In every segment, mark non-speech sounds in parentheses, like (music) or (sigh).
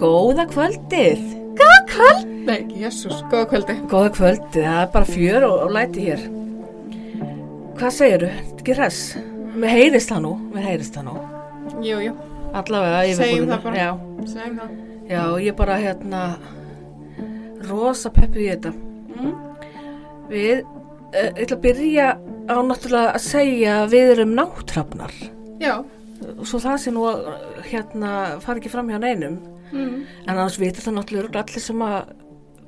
Góða kvöldið. Góða kvöld! Nei, jésús, góða kvöldi. Góða kvöldið, það er bara fjör og, og læti hér. Hvað segiru? Ekki hress? Mér heyrist það nú, mér heyrist það nú. Jú, jú, Allavega Segjum það bara. Já, segjum það. já, ég bara hérna rosa peppið í þetta. Mm. Við, uh, ég ætla að byrja á náttúrulega að segja við erum náttrafnar. Já. Svo það sé nú hérna fara ekki fram hjá neinum. Mm. En annars vitur það náttúrulega allir sem að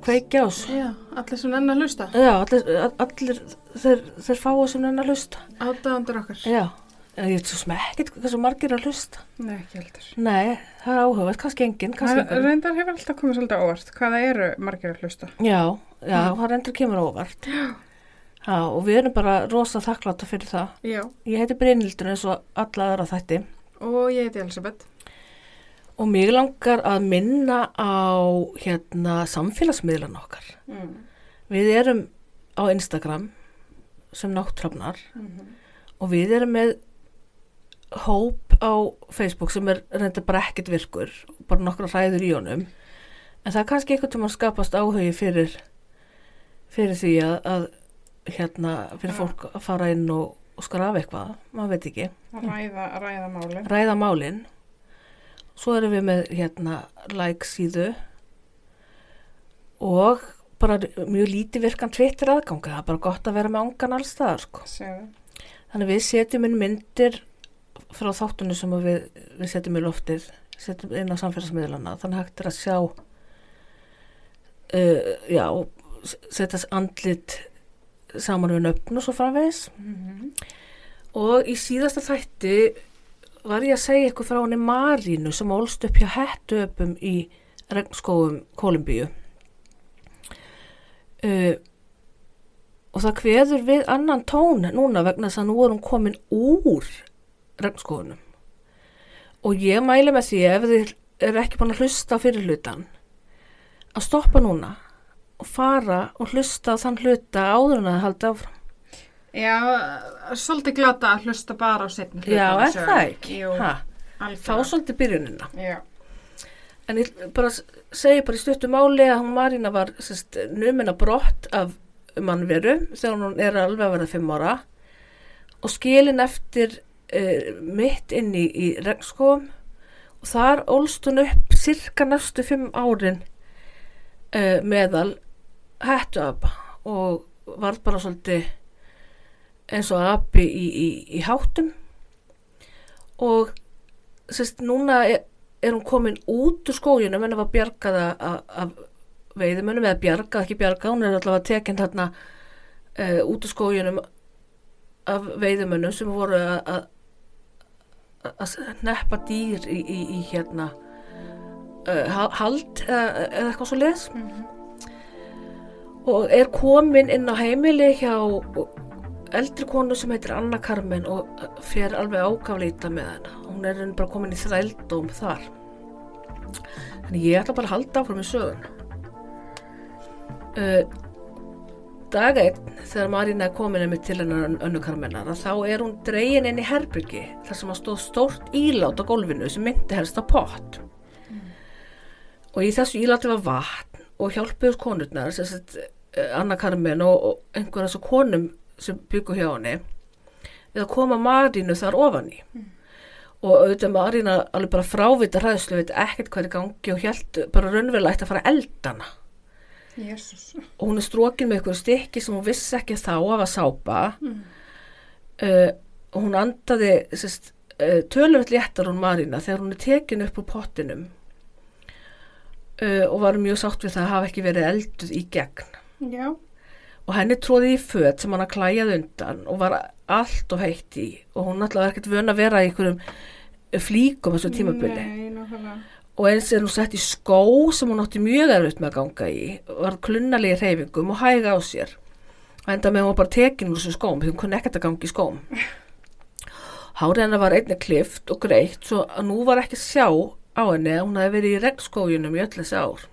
kveikja á þessu. Já, allir sem nenni að hlusta. Já, allir, allir þeir, þeir fáu sem nenni að hlusta. Ádaðandur okkar. Já, en ég veit svo sem ekkert hversu margir er að hlusta. Nei, ekki heldur. Nei, það er áhugavert, kannski enginn, reyndar hefur alltaf komið svolítið óvart. Hvaða eru margir að hlusta? Já, já, það reyndur kemur óvart. Já, og við erum bara rosa þakkláta fyrir það. Já. Ég heiti Brynhildur eins og alla aðra þætti Og ég heiti Elisabeth. Og mig langar að minna á hérna samfélagsmiðlan okkar. Mm. Við erum á Instagram sem náttrafnar Mm og við erum með hóp á Facebook sem er reynda bara ekkert virkur bara nokkra hræður í honum en það er kannski einhvern tímann skapast áhugi fyrir fyrir því að, að hérna, fyrir fólk að fara inn og, og skrafa eitthvað, maður veit ekki Að ræða, að ræða máli. ræða málin svo erum við með hérna like síðu og bara mjög lítið virkan Twitter aðganga, það er bara gott að vera með angan alls staðar sko Segðu. Þannig við setjum inn myndir frá þáttunni sem við, við setjum í loftið, setjum inn á samfélagsmiðlana, þannig hægt er að sjá, uh, já, s- setja andlit saman við nöfn og svo framvegis. Mm Og í síðasta þætti var ég að segja eitthvað frá henni Marínu sem ólst upp hjá hettuöpum í regnskóum Kolumbíu. Uh, og það kveður við annan tón núna vegna þess að nú er hún komin úr regnskóðunum og ég mæli með því ef þið eru ekki búin að hlusta fyrir hlutan að stoppa núna og fara og hlusta á þann hluta áður en að það haldi áfram Já, svolítið glata að hlusta bara á setni hlutan. Já, af er það ekki? Jú, Ha, algjörlega. þá svolítið byrjunina Já. en ég bara segi bara í stuttu máli að hún Marína var numina brott af mannveru þegar hún er alveg að verða fimm ára og skilin eftir uh, mitt inn í, í regnskóum og þar ólst hún upp cirka næstu fimm árin uh, meðal hættu apa og var bara svolítið eins og api í, í, í háttum og sérst núna er, er hún komin út úr skóginum en það var bjargað af- veiðumönnum eða bjargað, ekki bjargað, hún er allavega tekin þarna uh, út úr skóginum af veiðumönnum sem voru að- að neppa dýr í, í, í hérna uh, hald eða, eða eitthvað svo les Mhm. og er komin inn á heimili hjá eldri konu sem heitir Anna Carmen og fer alveg ágafleita með hana. Hún er bara komin í þrældóm þar. Þannig ég ætla bara að halda áfram í sögun uh, dag einn þegar Marína er komin einmitt til hennar ön- önnu Carmenar þá er hún dregin inn í herbyrgi þar sem að stóð stórt ílát á gólfinu sem myndi helst á pott. Og í þessu íláti var vatn og hjálpuðus konurnar eh, Anna Carmen og, og einhverja þessu konum sem byggu hjá henni við að koma Marínu þar ofan í og auðvitað Marína alveg bara frávita hræðslu veit ekkert hvað er gangi og held bara raunverulega ætti að fara að elda hana Jésús. og hún er strókin með eitthvað stykki sem hún vissi ekki þá að var sápa Mm. uh, og hún andaði sest, uh, tölvöld léttar hún Marína þegar hún er tekin upp úr pottinum uh, og var mjög sátt við það að hafa ekki verið elduð í gegn Já. Og henni tróði í föt sem hann að klæjaði undan og var allt og heitt í og hún alltaf var ekkert vön að vera í einhverjum flíkum þessu tímabili. Nei, og eins er hún sett í skó sem hún átti mjög erfitt með að ganga í var klunnalegi reyfingum og hæga á sér. Og enda með hún var bara tekin úr þessum skóm því hún kunni ekkert að ganga í skóm. (laughs) Hárið hennar var einnig klift og greitt svo að nú var ekki sjá á henni að hún hefði verið í regnskójunum í öll þessi ár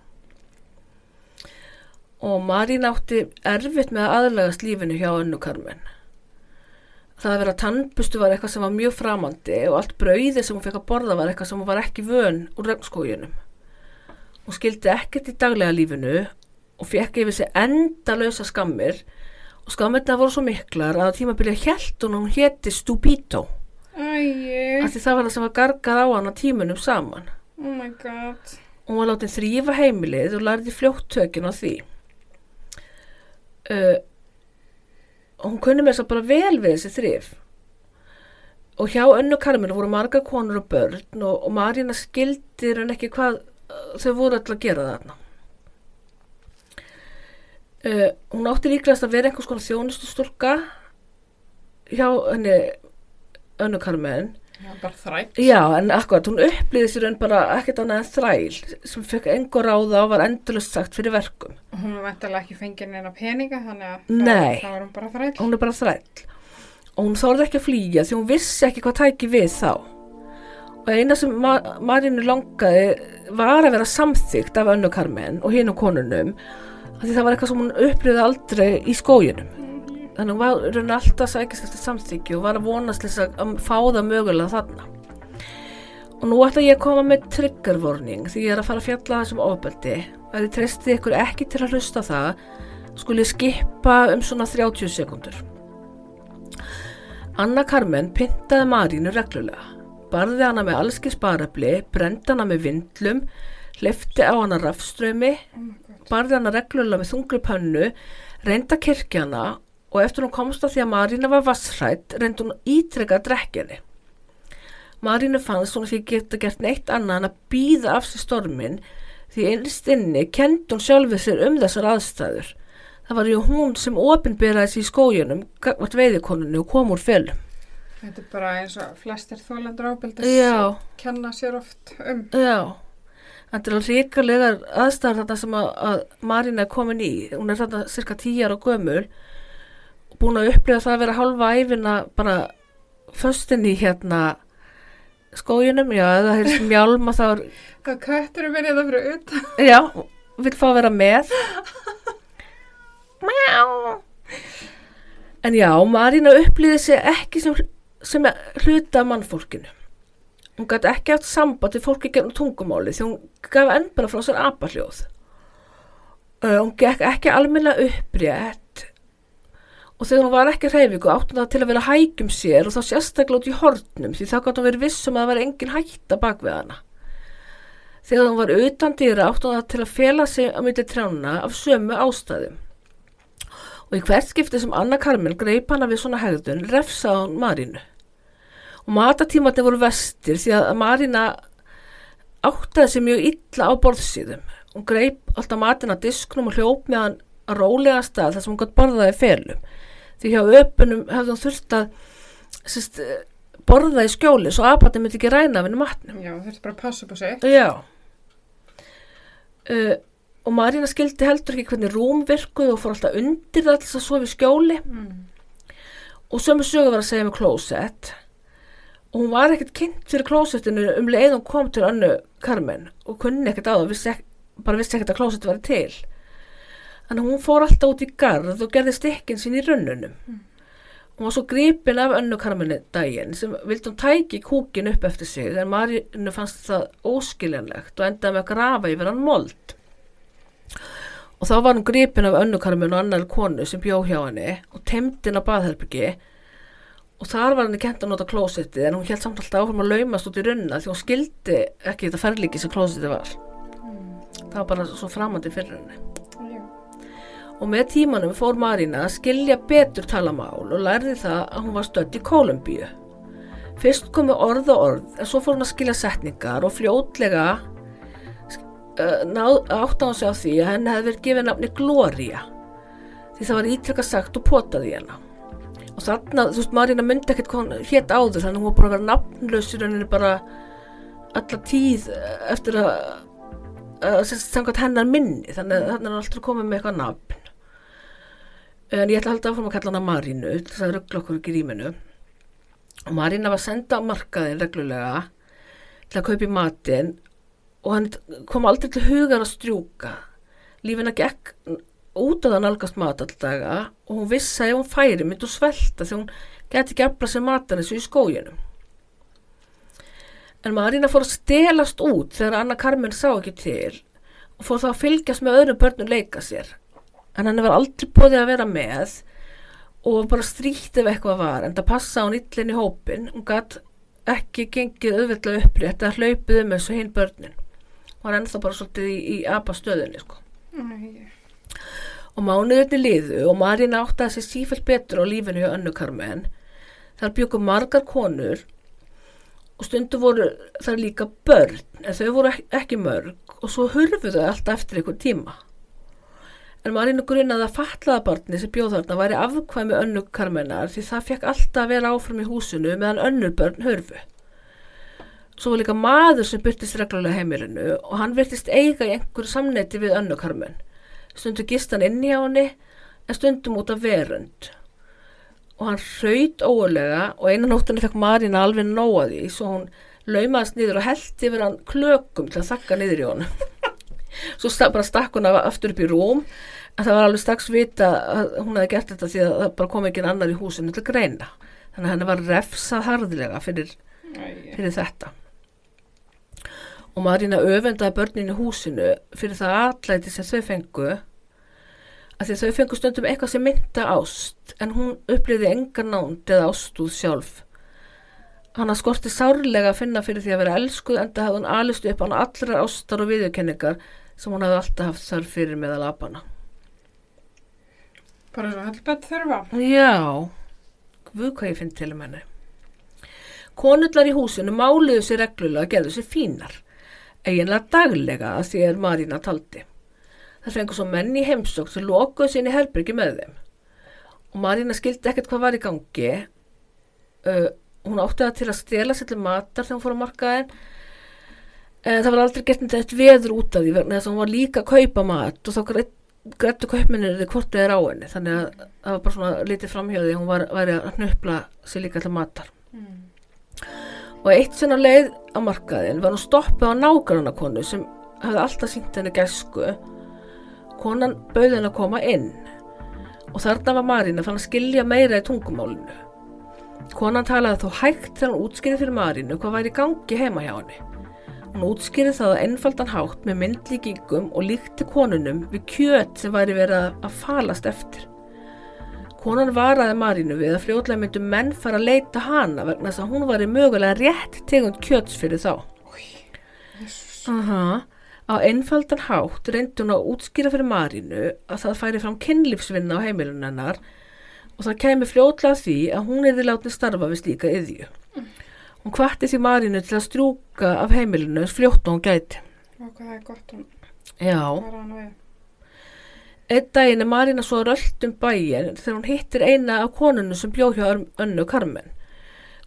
og Marín átti erfitt með að aðlagast lífinu hjá önnu Carmen það að vera tannbustu var eitthvað sem var mjög framandi og allt brauði sem hún fekk að borða var eitthvað sem hún var ekki vön úr regnskóginum Hún skildi ekkert í daglega lífinu og fekk yfir sig endalösa skammir og skammirna voru svo miklar að tímabilið hélt hún að hún héti Stupito því það var það sem var gargað á hann á tímunum saman. oh my god. Hún var látið þrýfa heimilið og lærði fljótt tökin á því. Uh, hún kunni með þess að bara vel við þessi þrýf. Og hjá önnu karminu voru marga konur og börn og, og Marína skildir en ekki hvað uh, þau voru alltaf að gera þarna. Uh, hún átti líklegast að vera einhvers konar þjónustu stúlka hjá henni önnu karminu Já, bara þrætt. Já, en akkurat, hún upplýði sér bara ekkert annað en þræl sem fekk engur ráða og var endurlust sagt fyrir verkum. Hún var vantilega ekki fengið neina peninga, þannig að Nei. þá var hún bara þrætt. Hún er bara þræl. Og hún þorði ekki að flýja því hún vissi ekki hvað tæki við þá. Og eina sem Ma Marínu langaði var að vera samþygt af önnu Carmen og hinum konunum af því það var eitthvað sem hún upplýði aldrei í skóginum. Þannig hún var raun alltaf að sækist eftir samþykju og var að vonast þess að að fá það mögulega þarna. Og nú ætla ég að koma með trigger warning því ég er að fara að fjalla þessum ofbeldi. Ef þið treystið ykkur ekki til að hlusta það, skulle ég skipa um svona 30 sekundur. Anna Carmen pyntaði Marínu reglulega. Barði hana með allski sparafli, brendi hana með vindlum, hleyfti á hana rafströmi, Oh barði hana reglulega með þungri pönnu, reynda kirkjana og eftir hún komst að því að Marína var vassrætt, reyndi hún ítrekka að drekja henni. Marínu fannst hún ekki geta gert neitt annað en að býða af sér stormin því einst inni kendi hún sjálfið sér um þessar aðstæður. Það var ju hún sem opinberaði sér í skójunum, gagvart veiðikonunni og kom úr felum. Þetta er bara eins og flestir þólendur ábyldis Já, kenna sér oft um. já. Þetta er alveg ríkalegar aðstæður þetta sem að, að Marína er komin í. Hún er þarna cirka tíjar og gömul búin að upplifa það að vera halva æfina bara föstin í hérna skójunum, já, eða heyrst mjálma þá er, (laughs) Hvað köttur er verið það fyrir utan? (laughs) já, vill fá að vera með. Mjá. En já, Marína upplýði sig ekki sem, sem hluta mannfólkinu. Hún gæti ekki haft samband við fólki gegnum tungumáli því hún gaf enn bara frá sér apahljóð. Uh, hún gekk ekki almennilega upprétt og þegar hún var ekki hreyfingu átti það til að vera hægjum sér og þá sérstaklega út í hornum því þá gæti hún verið vissum að það var engin hætta bak við hana. Þegar hún var utan dýra átti hún það til að fela sig á milli trjána af sömu ástæðum. Og í hvert skipti sem Anna Carmen greip hana við svona hegðun refsaði hún Marínu. Og matatímatni voru vestir því að Marína áttaði sig mjög illa á borðsíðum. Hún greip alltaf matin að disknum og hljóp með hann að rólega stað þar sem hún gott borðaði felum. Því hjá öpunum hefði hún þurft að sérst, borða í skjóli svo apatni myndi ekki ræna af henni matnum. Já, þurfti bara að passa upp á sig. Já. Uh, og Marína skildi heldur ekki hvernig rúm virkuð og fór alltaf undir það alltaf að sofa í skjóli Mm. og sömu sögu var að segja með klósett og hún var ekkert kynnt fyrir klósettinu um leið og hún kom til önnu Carmen og kunni ekkert á það, vissi ek, bara vissi ekkert að klósett var til. Þannig að hún fór alltaf út í garð og gerði stikkin sín í runnunum. Hún var svo gripin af önnu Carmeni daginn sem vildi hún tæki kúkin upp eftir sig en Marínu fannst það óskiljanlegt og endaði með að grafa yfir hann mold. Og þá var hún gripin af önnu Carmen og annar konu sem bjó hjá henni og temdi henni á baðherbyggi og þar var henni kent að nota klósettið en hún held samt alltaf áfram að laumast út í runna því hún skildi ekki þetta ferlíki sem klósettið var. Það var bara svo framandi fyrir henni. Og með tímanum fór Marína að skilja betur talamál og lærði það að hún var stödd í Kólumbíu. Fyrst komu orð og orð, en svo fór hún að skilja setningar og fljótlega uh, náð, átt á hún sig á því að henni hefði verið gefið nafni Gloria. Því það var ítrekka sagt og potað í hennar. Og þarna, þú veist, Marína myndi ekkert hvað hún hétt áður, þannig að hún var bara að vera nafnlaus í rauninni bara alla tíð eftir að, að samkvæmt hennar minni, þannig að þannig er hann alltaf komið með eitthvað nafn. En ég ætla að halda áfram að kalla hana Marínu, þess að ruggla okkur ekki rýminu. Og Marína var senda á markaðin reglulega til að kaupa í matinn og hann kom aldrei til hugar að strjúka. Lífina gekk út að það nálgast mat all daga og hún vissi að ef hún færi myndi hún svelta þegar hún geti ekki afla sér matan og í skóginum. En Marína fór að stelast út þegar Anna Carmen sá ekki til og fór þá að fylgjast með öðrum börnum leika sér en hann var aldrei búið að vera með og bara strýtti ef eitthvað var en það passa hún illin í hópin hún gætt ekki gengið auðvitað upprétt að hlaupið um þessu hinn börnin og hann ennþá bara svolítið í, í apastöðunni sko og mánuðinni liðu og Marín áttaði sér sífælt betur á lífinu hjá önnu Carmen. Þar bjöku margar konur og stundu voru þar líka börn en þau voru ek- ekki mörg og svo hurfu þau alltaf eftir einhver tíma. En Marín grunnaði að fatlaða barni sem bjóð þarna væri afkvæmi önnu Carmenar því það fekk alltaf að vera áfram í húsinu meðan önnur börn hurfu. Svo var líka maður sem byrtist reglulega heimilinu og hann virtist eiga í einhverju samneiti við önnu Carmen stundum gist hann inn í á henni en stundum út af verund og hann hraut óulega og einan nóttunni fekk Marína alveg nóa því svo hún laumaðist niður og held yfir hann klökum til að þakka niður í honum svo sta bara stakk hún af- aftur upp í rúm. En það var alveg strax vita að hún hefði gert þetta því að það bara kom ekki annar í húsinu til greina. Þannig að henni var refsað harðilega fyrir fyrir þetta. Og Marína öfundaði börnin í húsinu fyrir það atlæti sem þau fengu að því að þau fengu stundum eitthvað sem mynda ást en hún upplýði enga nánd eða ástúð sjálf. Hann skorti sárlega að finna fyrir því að vera elskuð enda hafði hún alist upp án allra ástar og viðurkenningar sem hún hafði alltaf haft þarf fyrir meðal apana bara svo helbett þurfa. Já, guð hvað ég finn til um henni. Konullar í húsinu máluðu sér reglulega að gerðu sér fínar, eiginlega daglega að því er Marína taldi. Það fengur svo menn í heimsók sem lokuðu inn í herbyrgi með þeim. Og Marína skildi ekkert hvað var í gangi. Uh, hún átti það til að stela sér til matar þegar hún fór á markaðin. En það var aldrei gert neitt veður út af því vegna þess að hún var líka að kaupa mat og þá grætt grættu kaupminnir hvort þið er á henni. Þannig að það var bara svona litið framhjóði hún var, væri að hnupla sér líka til matar. Mm. og eitt sinna leið á markaðin var hún stoppið á nágranna konu sem hafði alltaf sínt henni gæsku. Konan bauði henni að koma inn. Og þarna var Marína fann að skilja meira í tungumálinu. Konan talaði þó hægt þegar hún útskýrði fyrir Marínu hvað væri gangi heima hjá henni Hún útskýrði það á einfaldan hátt með myndlíkingum og líkti konunum við kjöt sem væri verið að- falast eftir. Konan varaði Marínu við að fljótlega myndu menn fara að leita hana vegna þess að hún væri mögulega rétt tegund kjöts fyrir þá. Aha. Á einfaldan hátt reyndi hún að útskýra fyrir Marínu að það færi fram kynlífsvinna á heimilun hennar og það kemi fljótlega að því að hún er því látið starfa við slíka yðju. Hún kvatti því Marínu til að strjúka af heimilinu fljótt og hún gæti. Hvað það er gott hún Já, var hann við. einn daginn er Marína svo rölt um bæin þegar hún hittir eina af konunum sem bjó hjá önnu Carmen.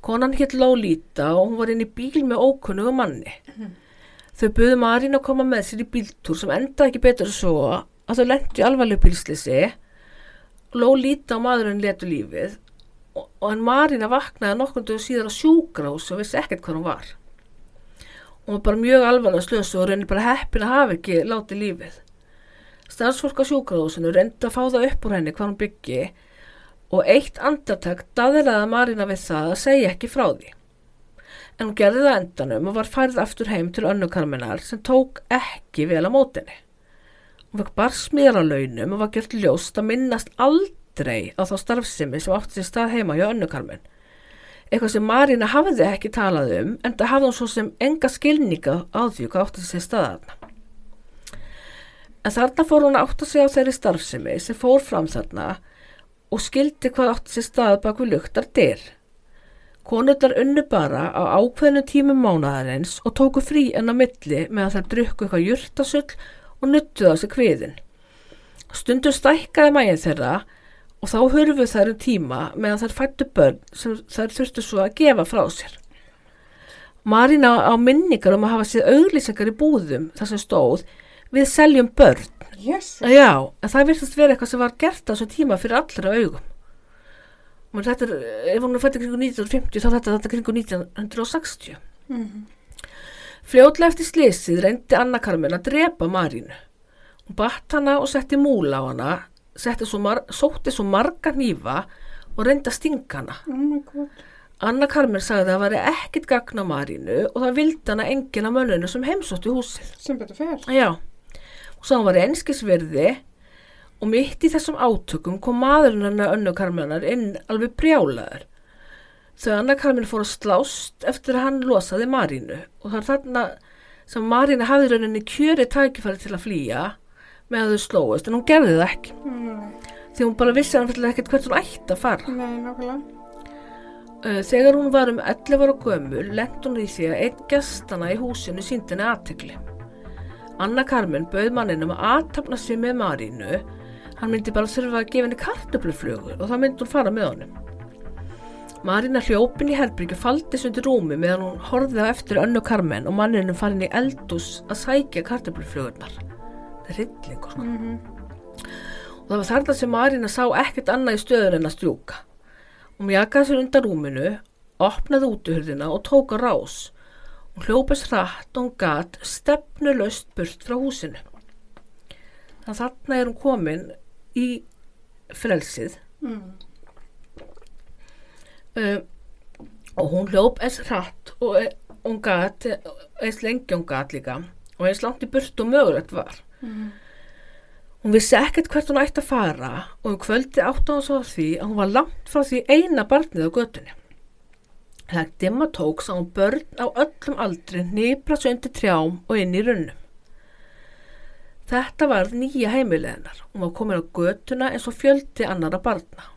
Konan hitt Lólíta og hún var inn í bíl með ókunnugu manni. Þau buðu Marín að koma með sér í bíltúr sem endaði ekki betur svo að þau lendi í alvarlegu bílslisi. Lólíta og maðurinn letu lífið og, og en Marína vaknaði nokkundu síðan á sjúkrahús og vissi ekkert hvað hún var. Hún var bara mjög alvarlega slösu og reynir bara heppin að hafa ekki látið lífið. Starfsfólk á sjúkrahúsinu reyndi að fá það upp úr henni hvað hún byggi og eitt andartak daðilaði Marína við það að segja ekki frá því. En hún gerði það endanum og var færið aftur heim til önnu Karmenar sem tók ekki vel á mótinni. Hún fekk barsmiðar á launum og var gjört ljóst að minnast aldrei á þá starfsemi sem átti sér stað heima hjá önnu Karmen. Eitthvað sem Marína hafði ekki talað um en það hafði hún svo sem enga skilninga á því hvað átti sér stað þarna. En þarna fór hún að átta sig á þeirri starfsemi sem fór fram þarna og skildi hvað átti sér stað bak við luktar dyr. Konurnar unnu bara á ákveðinu tímum mánaðarins og tóku frí enn á milli með að þær drukku eitthvað jurtasull og nuttuðu á sig kviðin. Stundur stækkaði mægin þeirra og þá hurfuð þær um tíma meðan þær fættu börn sem þær þurftu svo að gefa frá sér. Marína á minningar um að hafa séð auglýsingar í búðum þar sem stóð við seljum börn. Jesus. Já, en það virtist vera eitthvað sem var gert á þessu tíma fyrir allra augum. Men þetta er, ef hún er fættið kringu 1950 þá er þetta, þetta kringu 1960. Mm Fljótlega eftir slysið reyndi Anna Carmen að drepa Marínu. Hún batt hana og setti múla á hana, svo mar sótti svo marga hnífa og reyndi að stinga hana. Oh. Anna Carmen sagði að það væri ekkit gagna Marínu og það vildi hana enginn af mönnunu sem heimsótti húsið. Sem betur fer. Já, og svo hann var einskisverði og mitt í þessum átökum kom maðurinn hennar önnu karmennar inn alveg brjálaður. Þau Anna Karmin fór að slást eftir að hann losaði Marínu og það er þarna sem Marína hafði rauninni kjöri tækifæri til að flýja með að þau slóist en hún gerði það ekki Mm. því hún bara vissi hann fyrir ekkert hvert hún ætti að fara. Nei, nákvæmlega. Uh, Þegar hún var um 11 ára gömul lent hún í því að einn gestana í húsinu síndi henni aðtegli. Anna Karmen bauð manninum að aðtapna sig með Marínu. Hann myndi bara þurfa að gefa henni kartöfluflugur og það myndi hún fara með honum. Marína hljópin í herbyggju faldist undir rúmi meðan hún horfði á eftir önnu Karmen og manninum farin í eldús að sækja kartöfluflugurnar. Er rillingur sko. Mm Og það var þarna sem Marína sá ekkert annað í stöðun en að strjúka. Hún jakaði sér undan rúminu, opnaði útuhurðina og tók á rás. Hún hljópast hratt og hún gat stefnulaust burt frá húsinu. Þannig að þarna er hún komin í frelsið Mm. uh, og hún hljóp eins hratt og hún gat, eins lengi hún gat líka og eins langt í burt og mögulegt var. Mm. Hún vissi ekkert hvert hún ætti að fara og um kvöldi átti hún svo að því að hún var langt frá því eina barnið á götunni. Þegar dimma tók sá hún börn á öllum aldri nýbra svo undir trjám og inn í runnum. Þetta var nýja heimileginar. Hún var komin á götuna eins og fjöldi annara barna.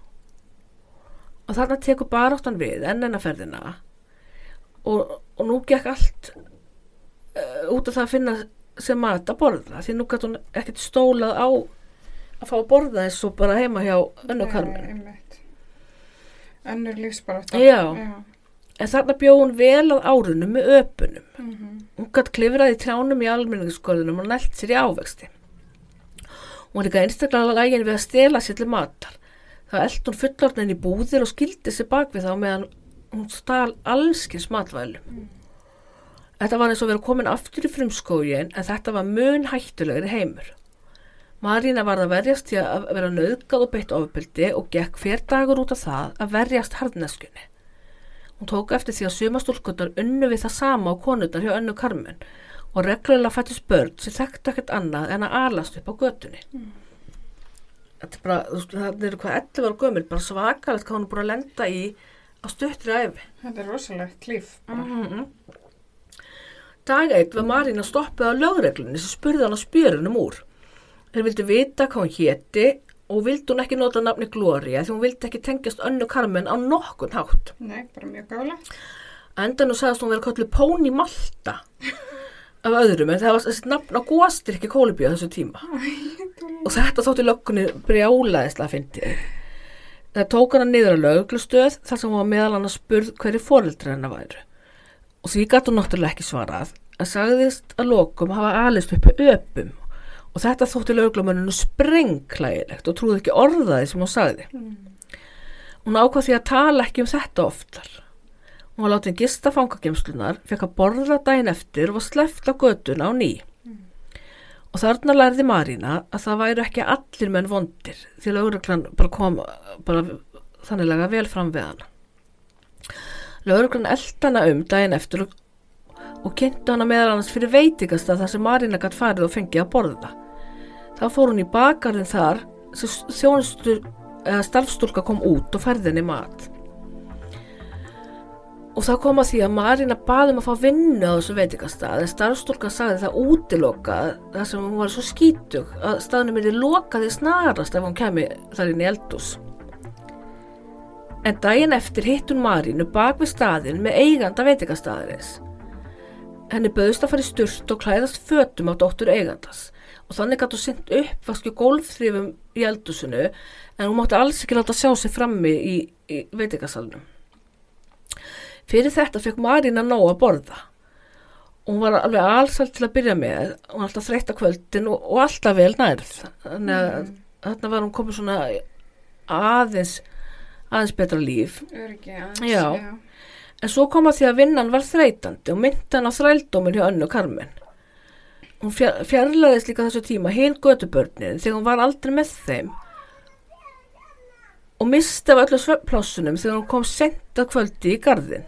Og þarna tekur baráttan við enn ennaferðina og, og nú gekk allt uh, út af það að finna sem mat að borða því nú gæti hún ekkert stólað á að fá að borða eins og bara heima hjá önnu. Einmitt. Önnur. Já. En þarna bjóð hún vel að árunum með öpunum. Mhm. Hún gætt klifrað í trjánum í almenningsskorðunum og nælt sér í ávexti. Hún var líka einstaklega lægin við að stela sér til matar. Það eld hún fullorðin í búðir og skildi sér bak við þá meðan hún stal allskins matvælu. Þetta var eins og vera komin aftur í frumskógin en þetta var mun hættulegri heimur. Marína var að verjast því að vera nöðgað og beitt ofbeldi og gekk hver dagur út af það að verjast harðneskunni. Hún tók eftir því að sumastúlkutar unnu við það sama á konundar hjá önnu karmen og reglulega fættist börn sem þekktu ekkert annað en að alast upp á götunni. Þetta er bara, þú veist, það eru hvað 11 ára gömul, bara svakalegt hvað hún er búin að lenda í á stuttri æfi. Þetta er rosalegt líf. Mm Dag eitt var Marína stoppuð á lögreglunni sem spurði hann á spjörunum úr. Þeir vildu vita hvað hún héti og vildi hún ekki nota nafni Gloria því hún vildi ekki tengjast önnu karmen á nokkun hátt. Nei, bara mjög gáðlegt. Endan og sagðist hún vera kallið Póni Malta af öðrum en það var þessi nafn á góðstir ekki kólubíu á þessu tíma. og þetta þótti löggunni brjálaðislega að fyndi. Það tók hana niður á lögreglustöð þar sem hún var meðal hann að spurð hverju foreldri hennar væru. Og því hún náttúrulega ekki svarað að sagðist að lokum hafa alist uppi öpum og þetta þótti lögreglumenninu sprengklægilegt og trúði ekki orðaði sem hún sagði. Hún ákvað því að tala ekki um þetta oftar. Hún var látið gista fangagemslunar, fekk að borða daginn eftir og var sleppt á götuna á ný. Og þarna lærði Marína að það væru ekki allir menn vondir því lögreglan bara kom bara þanniglega vel fram við hana. Lögreglan eldi hana um daginn eftir og, kynntu hana meðal annars fyrir veitingasta þar sem Marína gætt farið og fengið að borða. Þá fór hún í bakarinn þar sem þjónustu eða starfstúlka kom út og færði henni mat. Og það kom að því að Marína baðum að fá vinnu á þessu veitingastað en starfstúlka sagði það útilokað þar sem hún var svo skítug að staðnum er lokaði snarast ef hún kemi þar inn í eldús. En daginn eftir hitt hún Marínu bak við staðinn með eiganda veitingastaðarins. Henni bauðst að fara í sturt og klæðast fötum á dóttur eigandas og þannig gætu sint upp vaskju gólfþrifum í eldúsinu en hún mátti alls ekki láta sjá sig frammi í, í veitingasalunum. Fyrir þetta fekk Marína nóg að borða. Hún var alveg allsalt til að byrja með, hún var alltaf þreytt að kvöldin og, og alltaf vel nærð. Þannig að þarna var hún komið svona aðeins, aðeins betra líf. Öryggi, aðeins. Já. En svo kom að því að vinnan var þreytandi og myndi hann á þrældómin hjá önnu Carmen. Hún fjar, fjarlæðist líka þessu tíma hinn götubörnin þegar hún var aldrei með þeim og misti af öllu svefnplássunum þegar hún kom sent að kvöldi í garðin.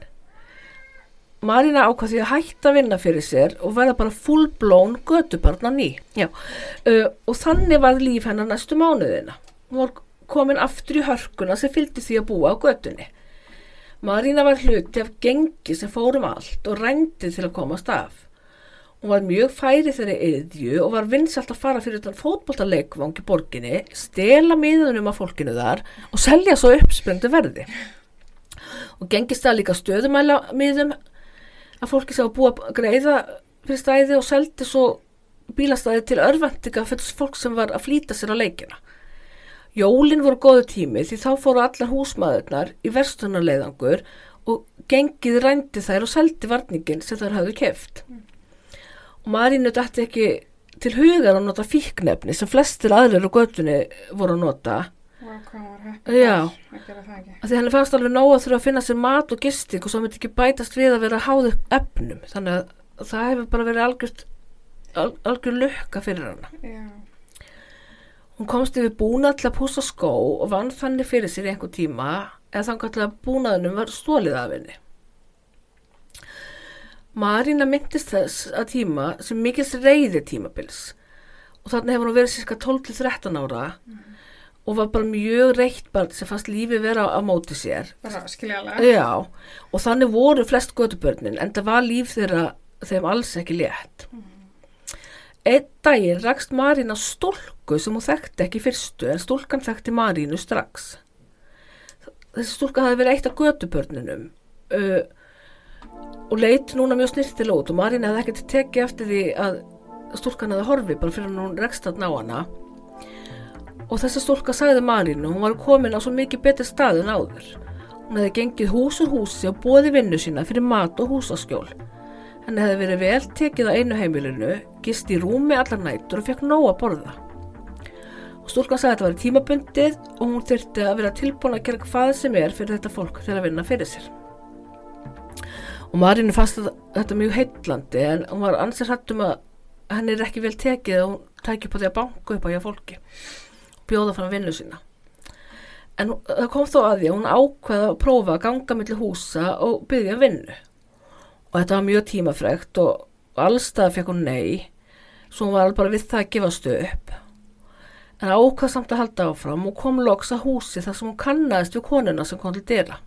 Marina ákvað því að hætta að vinna fyrir sér og verða bara fullblón ný. Já, uh, og þannig var líf hennar næstu mánuðina. Hún var komin aftur í hörkuna sem fylgdi því að búa á götunni. Marina var hluti af gengi sem fórum allt og rændi til að komast af. Hún var mjög færi þeirri yðju og var vinsalt að fara fyrir þann fótboltaleikvang í borginni, stela miðunum af fólkinu þar og selja svo uppsprengtu verði. Og gengist það líka stöðumæla miðum að fólki sem var búið að greiða fyrir stæði og seldi svo bílastæði til örvendinga fyrir fólk sem var að flýta sér á leikina. Jólin voru góðu tími því þá fóru allar húsmaðurnar í verstunarleiðangur og gengið rændi þær og seldi varningin sem þær hafðu keft. Og Marínu dætti ekki til hugar að nota fíknefni sem flestir aðrir á göttunni voru að nota. Heppið Já. því henni fannst alveg nóg að þurfa að finna sér mat og gisting og svo myndi ekki bætast við að vera háð upp efnum. Þannig að það hefur bara verið algjört al, algjör lukka fyrir hana. Já, hún komst yfir búnað til að púsa skó og vann þannig fyrir sér einhver tíma eða þannig til að búnaðunum var stólið af henni Marína myndist þess að tíma sem mikils reyði tímabils og þannig hefur hún verið cirka 12-13 ára og var bara mjög reitt barn sem fannst lífi vera á móti sér bara skiljalega. Já, og þannig voru flest gödubörnin en það var líf þeirra þeim alls ekki létt. Einn daginn rakst Marín á stúlku sem hún þekkti ekki fyrstu en stúlkan þekkti Marínu strax. Þessi stúlka hafi verið eitt af gödubörnunum uh, og leit núna mjög snirtil út og Marín hefði ekkert tekið eftir því að stúlkan hefði horfið bara fyrir að hún rekst að ná hana. Og þessi stúlka sagði Marínu, hún var komin á svo mikið betri stað en áður. Hún hefði gengið hús úr húsi og bóði vinnu sína fyrir mat og húsaskjól. Henni hefði verið vel tekið á einu heimilinu, gist í rúmi allar nætur og fekk nóg að borða. Og stúlkan sagði að þetta var tímabundið og hún þyrfti að vera tilbúin að gera hvað sem er fyrir þetta fólk til að vinna fyrir sér. Og Marínu fannst þetta- mjög heitlandi en hún var ansið hrættum að henni er ekki vel tekið og hún upp á því að banka upp á hjá fólki bjóða fram vinnu sína. En það kom þó að því að hún ákveða að prófa að ganga millir húsa og byggja vinnu. Og þetta var mjög tímafrekt og, og allstað fekk hún nei, svo hún var alveg bara við það að gefast upp. En ákvað samt að halda áfram og kom loks að húsi þar sem hún kannaðist við konuna sem kom til dyrra.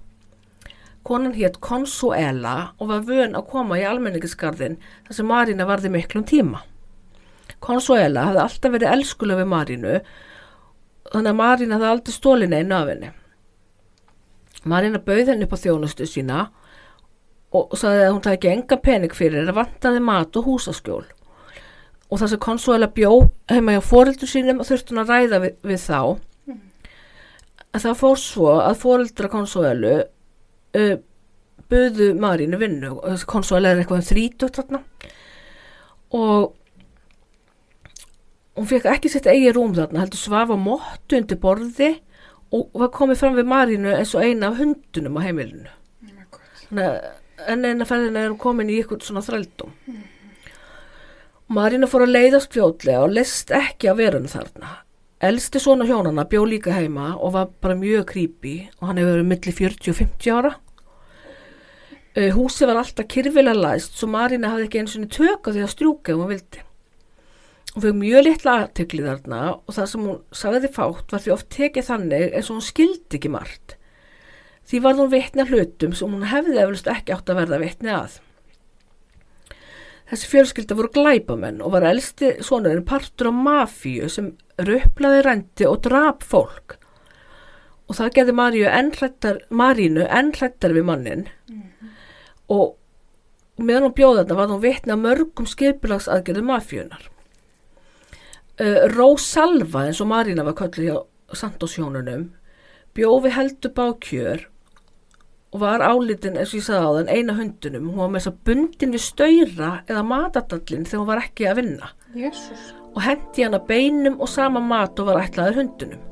Konan hétt Consuela og var vön að koma í almenningisgarðin þar sem Marína varði miklum tíma. Consuela hafði alltaf verið elskuleg við Marínu þannig að Marín hafði aldrei stólin einu af henni. Marína bauð henni upp á þjónustu sína og sagði að hún tæki enga pening fyrir að vantaði mat og húsaskjól. Og þar sem Consuela bjó heima hjá fóreldur sínum þurfti hún að ræða við, við þá. En það fór svo að fóreldra Consuelu uh, buðu Marínu vinnu og þessi Consuela er eitthvað um þrítugt þarna og hún fekk ekki sitt eigi rúm þarna, heldur svaf á móttu undir borði og var komið fram við Marínu eins og eina af hundunum á heimilinu. Oh að enn eina ferðina er hún komin í ykkur svona þrældum. Marínu fór að leiðast fljótlega og list ekki að verunu þarna. Elsti svona hjónana bjó líka heima og var bara mjög creepy og hann hefur verið milli 40 og 50 ára. Uh, húsi var alltaf kyrfilega læst svo Marína hafði ekki eins og tökka því að strjúka ef hún vildi. Hún fekk mjög litla aðtekli þarna og það sem hún sagði fátt var því oft tekið þannig eins og hún skildi ekki margt. Því varð hún vitni að hlutum sem hún hefði eflust ekki átt að verða vitni að. Þessi fjölskylda voru glæpamenn og var elsti sonurinn partur á mafíu sem rupplaði rændi og drap fólk. Og það gerði Marínu enn hrættar við mannin og meðan hún bjóða þetta var hún vitni að mörgum skipulagsaðgerði mafíunar. Uh, Rósalva eins og Marína var kölluð hjá Santosjónunum bjófi heldur bákjör og var álitin eins og ég sagði á þann eina hundunum hún var með þess að bundin við stöyra eða matadallin þegar hún var ekki að vinna. Jésús. og hendi hana beinum og sama mat og var ætlaður hundunum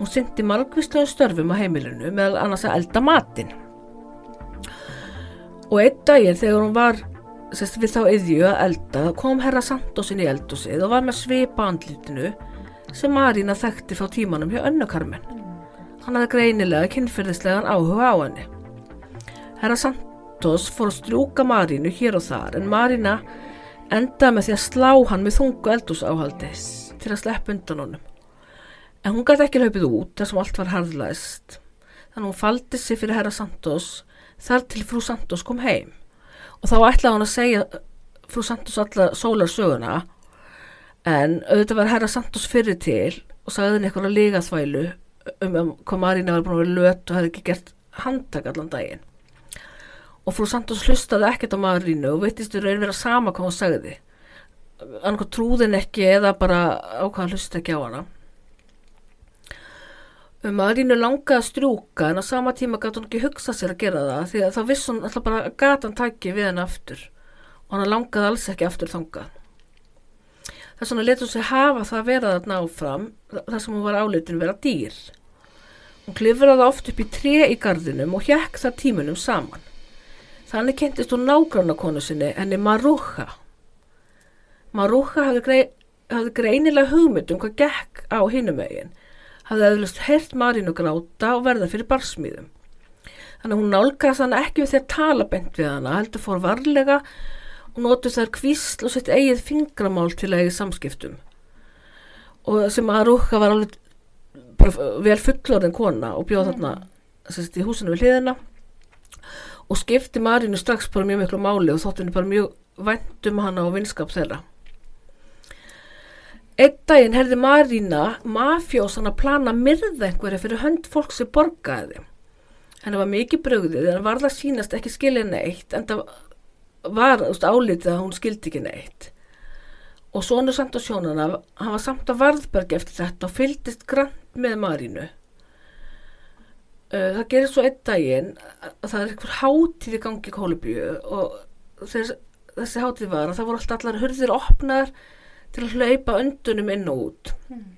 hún syndi margvíslega störfum á heimilinu meðal annars að elda matinn. Og einn daginn þegar hún var sest, við þá yðju að elda kom herra Santosin í eldusið og var með svipa á andlitinu sem Marína þekkti frá tímanum hjá önnukarmen hann hafði greinilega kynferðislegan áhuga á henni herra Sant Santos fór að strjúka Marínu hér og þar en Marína endaði með því að slá hann með þungu eldúsáhaldis til að sleppa undan honum. En hún gæti ekki hlaupið út þar sem allt var harðlæst. Þannig hún faldi sig fyrir herra Santos þar til frú Santos kom heim. Og þá ætlaði hann að segja frú Santos alla sólarsöguna en auðvitað var herra Santos fyrir til og sagði henni eitthvað að liga þvælu um að hvað Marína var búin að vera löt og hefði ekki gert handtak allan daginn. Og frú Santos hlustaði ekkert á Marínu og veitist í raun vera sama hvað hún sagði. Annarkoð trúðin ekki eða bara ákvaða hlusta ekki á hana. Um Marínu langaði að strjúka en á sama tíma gæti hún ekki hugsa sér að gera það því að þá viss hún alltaf bara gata hann tæki við henni aftur og hann langaði alls ekki aftur þangað. Þess vegna letur sig hafa það að vera þarna áfram þar sem hún var áleitin vera dýr. Hún klifraði oft upp í tre í gardinum og hjekk það tímunum saman. Þannig kentist hún nágranna konu sinni henni Marúha. Marúha hafði, grei, hafði greinilega hugmynd um hvað gekk á hinum megin. Hafði eðlust hert Marínu gráta og verða fyrir barsmýðum. Þannig hún nálgast hann ekki við að tala bent við hana, heldur fór varlega notu þær kvísl og sitt eigið fingramál til eigið samskiptum. Og sem Marúha var alveg vel fullorðin kona og bjóð þarna sérst, í húsinu við hliðina og skipti Marínu strax bara mjög miklu máli og þótt henni bara mjög væntum hana og vinskap þeirra. Einn daginn herði Marína mafjósan að plana myrða einhverja fyrir hönd fólk sem borgaði. Henni var mikið brögðið en var það sínast ekki skilja neitt en það var úst, álítið að hún skildi ekki neitt. Og svonu samt á sjónana, hann var samt að varðbergi eftir þetta og fyldist grann með Marínu. Það gerir svo einn daginn að það er einhver hátíð í gangi í Kólubíu og þess, þessi hátíð var að það voru alltaf allar hurðir opnar til að hlaupa undunum inn og út. Mm.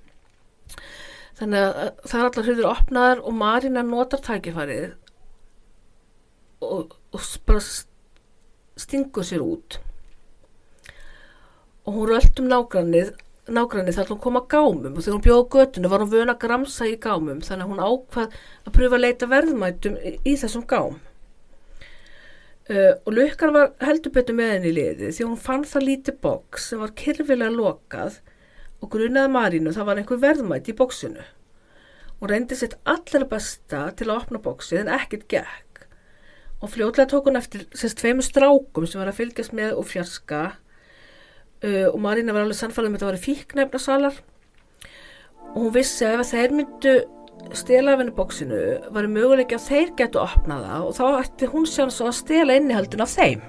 Þannig að það er allar hurðir opnar og Marína notar tækifærið og, og bara stingur sér út. Og hún rölt um nágrannið nágrannir þar til hún kom að gámum. Og þegar hún bjóði göttinu var hún vöna að gramsa í gámum þannig að hún ákvað að pröfa að leita verðmætum í, í þessum gám. Uh, og lukkar var heldur betur með henni í liði því hún fann það lítið boks sem var kyrfilega lokað og grunnaði Marínu það var einhver verðmæti í boksinu og reyndi sitt allra besta til að opna boksið en ekkert gekk og fljóðlega tók hún eftir sérst tveimur strákum sem var að fylgjast með og fjarska. Uh, og Marína var alveg sannfælið með um þetta að vera fíknefna salar og hún vissi að ef þeir myndu stela af henni bóksinu var það möguleik að þeir getu opnaða og þá ætti hún sjálf svo að stela innihaldin af þeim.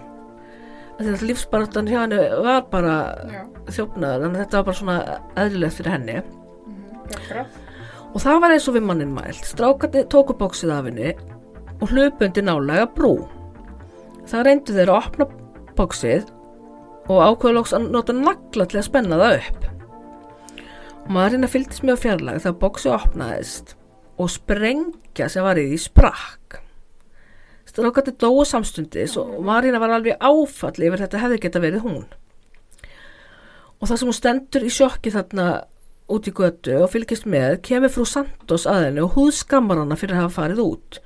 Þannig að lífsbaratan hjá henni var bara þjófnaður að þetta var bara svona eðlilegt fyrir henni. Mm og það var eins og við mannin mælt. Strákandi tóku bóksið af henni og hlupundi nálega brú það reyndu þeir að opna bóksið og ákveðlóks að nota nagla til að spenna það upp. Marina fylgdist mjög fjarlag þegar bóksið opnaðist og sprengja sem var í því sprakk. Strákandi dói samstundis og Marina var alveg áfalli yfir þetta hefði geta verið hún. Og það sem hún stendur í sjokki þarna út í götu og fylgist með kemur frú Santos að henni og húð skammar hana fyrir að hafa farið út.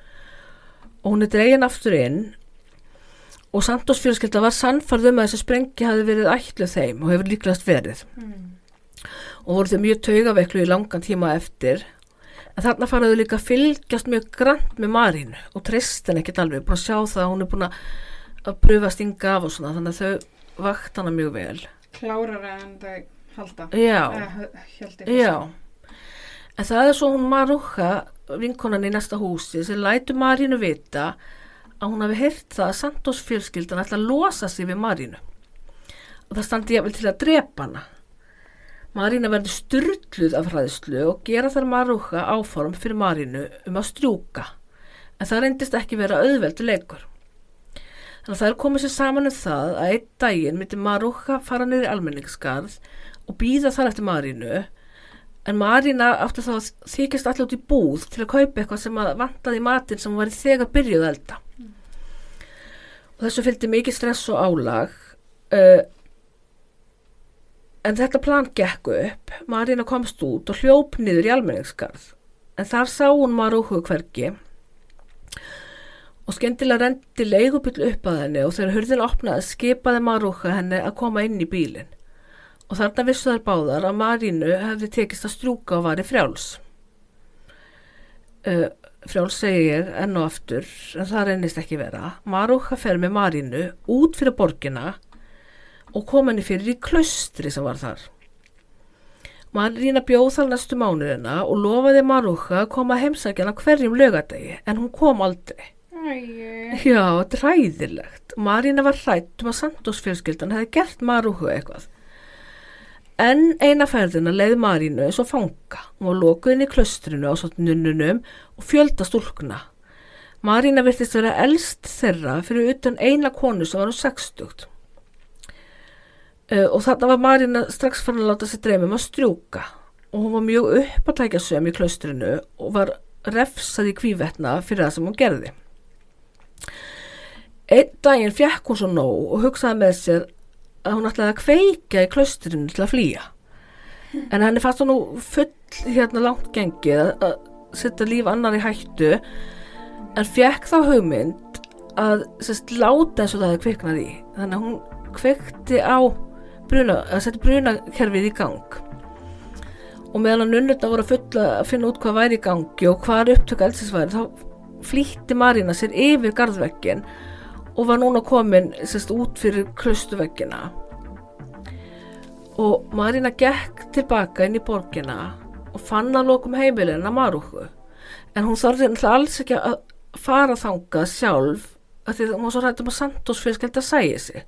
Og hún er dregin aftur inn. Og Santos fjölskylda var sannfarð um að þessi sprengi hafi verið ætluð þeim og hefur líklast verið. Mm. og voru þau mjög taugaveiklu í langan tíma eftir. En þarna faraðu líka að fylgjast mjög grann með Marín og trist henn ekkert alveg, að sjá það að hún er búin að pröfa að stinga af og svona. Þannig að þau vakt hana mjög vel. Klárar en þau halda. Já, Eða, já en það er svo hún Marúka vinkonan í næsta húsi sem lætu Marínu vita að hún hafi heyrt það að Santos fjölskyldan ætla að losa sig við Marínu og það standi ég vel til að drepa hana. Marína verði styrluð af hræðslu og gera þar Marúka áform fyrir Marínu um að strjúka en það reyndist ekki vera auðveldu leikur. Þannig að það er komið sér saman um það að einn daginn myndi Marúka fara niður í almenningskarð og býða þar eftir Marínu en Marína átti þá að þykist allir út í búð til að kaupa eitthvað sem vantaði matinn sem var þegar byrjuð elda. Og þessu fylgdi mikið stress og álag. Uh, en þetta plan gekk upp. Marina komst út og hljóp niður í almenningskarð en þar sá hún Marúhu hvergi. Og skemmtilega rendi leigubill upp að henni og þegar hurðin opnaði skipaði Marúka henni að koma inn í bílinn og þarna vissu þær báðar að Marínu hefði tekist að strjúka og var í frjáls. Uh, frjáls segi ég enn og aftur en það reynist ekki vera. Marúka fer með Marínu út fyrir borgina og kom henni fyrir í klaustri sem var þar. Marína bjóð þar næstu mánuðina og lofaði Marúka að koma heimsækjana hverjum lögadegi en hún kom aldrei. Æi. Já, þetta er ræðilegt. Marína var hrætt um að Santos fjölskyldan hefði gert Marúku eitthvað. En eina ferðina leiði Marínu og fanga. Var lokuð inn í klaustrinu á svona nunnunum og fjölda stúlkuna. Marína virtist vera elst þeirra fyrir utan eina konu sem var um 60. Uh, og þarna var Marína strax fann að láta sér dreymum að strjúka og hún var mjög uppatækjasöm í klaustrinu og var refsað í kvívetna fyrir það sem hún gerði. Einn daginn fjekk hún svo nóg og hugsaði með sér að hún ætlaði að kveika í klaustrinu til að flýja. En henni fannst hún nú full hérna langt gengið að- setja líf annar í hættu en fjekk þá hugmynd að sérst, láta eins og það hefði kviknað í. Þannig að hún kveikti á bruna, að setja brunakerfið í gang. Og meðan að nunnurna voru að fulla að finna út hvað væri í gangi og hvað upptöku eldsins væri, þá flýtti Marína sér yfir garðvekkin og var núna komin sérst, út fyrir klustuvekkina. Og Marína gekk tilbaka inn í borgina og fann að lokum heimilina Marúku. En hún náttúrulega alls ekki að fara þangað sjálf af því að hún var svo rætt um að Santos fjölskylda sæði sig.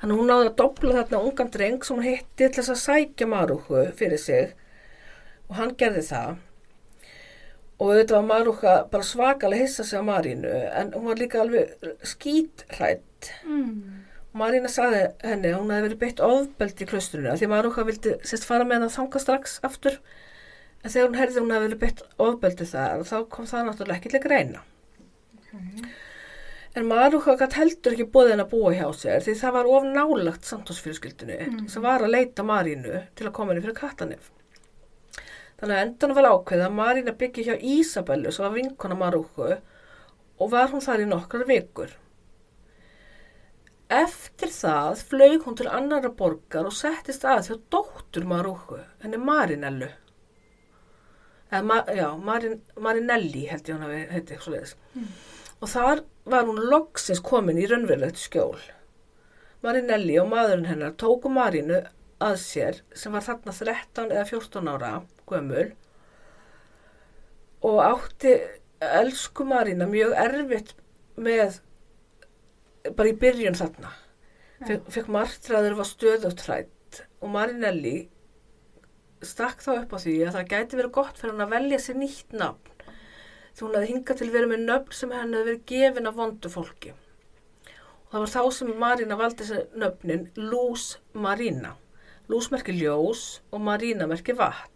Þannig að hún náði að dobla þarna ungan dreng sem hún hitti til þess að sækja Marúku fyrir sig og hann gerði það. Og auðvitað var Marúka bara svakalega hissa sig á Marínu en hún var líka alveg skítrætt. Mm. Marína sagði henni að hún hefði verið beitt ofbeldi í klaustrinu af því Marúka vildi sérst fara með hann að þanga strax aftur en þegar hún herði að hún hefði verið beitt ofbeldi þar þá kom það náttúrulega ekki til að greina. Okay. En Marúka gætt heldur ekki bóðin að búa hjá sér því það var of nálagt samtósfyrirskildinu Mhm. sem var að leita Marínu til að koma henni fyrir Katanef. Þannig að endan var ákveð að Marína byggi hjá Ísabellu sem var vinkona Marúku og var hún þar í nokkrar vikur. Eftir það flög hún til annara borgar og settist að hjá dóttur Marúku, henni Marinellu. Eða, ma já, Marin, Marinelli held ég hún hafi heiti, svo leiðis. Og þar var hún loksins komin í raunverulegt skjól. Marinelli og maðurinn hennar tóku Marinu að sér sem var þarna 13 eða 14 ára gömul og átti elsku Marina mjög erfitt með bara í byrjun þarna. Fekk, fekk martraður var stöðutrætt og Marinelli stakk þá upp á því að það gæti verið gott fyrir hann að velja sér nýtt nafn því hún hefði hingað til verið með nöfn sem henni hefði verið gefin af vondu fólki. Og það var þá sem Marina valdi þessi nöfnin Luz Marina. Luz merki ljós og Marina merki vatn.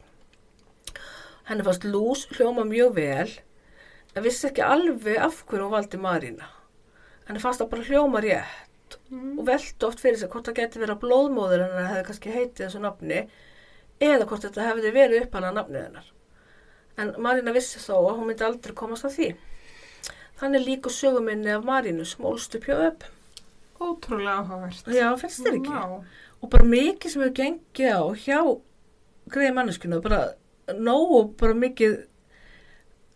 Henni fannst Luz hljóma mjög vel en vissi ekki alveg af hverju hún valdi Marina. Henni fannst það bara hljóma rétt og veldi oft fyrir sig hvort það geti verið að blóðmóður hennar hefði kannski heitið þessu nafni eða hvort þetta hefði verið uppalað nafnið hennar. En Marina vissi þó að hún myndi aldrei komast að því. Þannig líku söguminni af Marinu sem ólst upp. Ótrúlega áhugavert. Já, finnst þér ekki? Vá. Og bara mikið sem hefur gengið á hjá greið manneskuna, bara nóg og bara mikið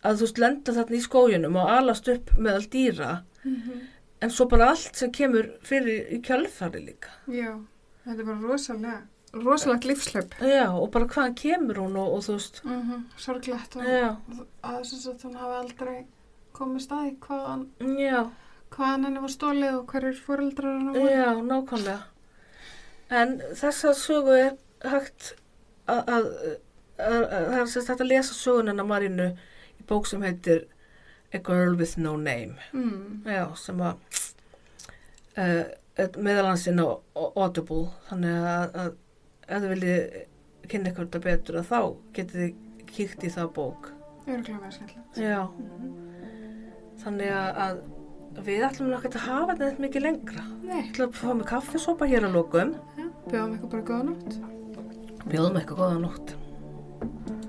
að þú veist lenda þarna í skójunum og alast upp meðal dýra Mhm. en svo bara allt sem kemur fyrir í kjölfari líka. Já, þetta er bara rosalega, rosalegt lífslöp. Já, og bara hvaðan kemur hún og, og þú veist, Mm -hmm. Sorglegt og já, að þess að hún hafi aldrei komið staði hvaðan, já, hvaðan henni var stólið og hverjir fóreldrar henni voru. já, nákvæmlega. En þessa sögu er hægt að, að, að, að það er sérst hægt að lesa sögunina Marínu í bók sem heitir A Girl with No Name. Mm. Já, sem að uh, meðalansinn á Audible, þannig að, að ef þið viljið kynna ykkur þetta betur að þá getið þið kíkt í það bók. Örgulega með skemmtilegt. Já, þannig að, að við ætlum nokkað að hafa þetta neitt mikið lengra. Nei, Ég ætla að fá mig kaffisopa hér að lokum. já, bjóðum ykkur bara góða nótt. Bjóðum eitthvað góða nótt. Thank you.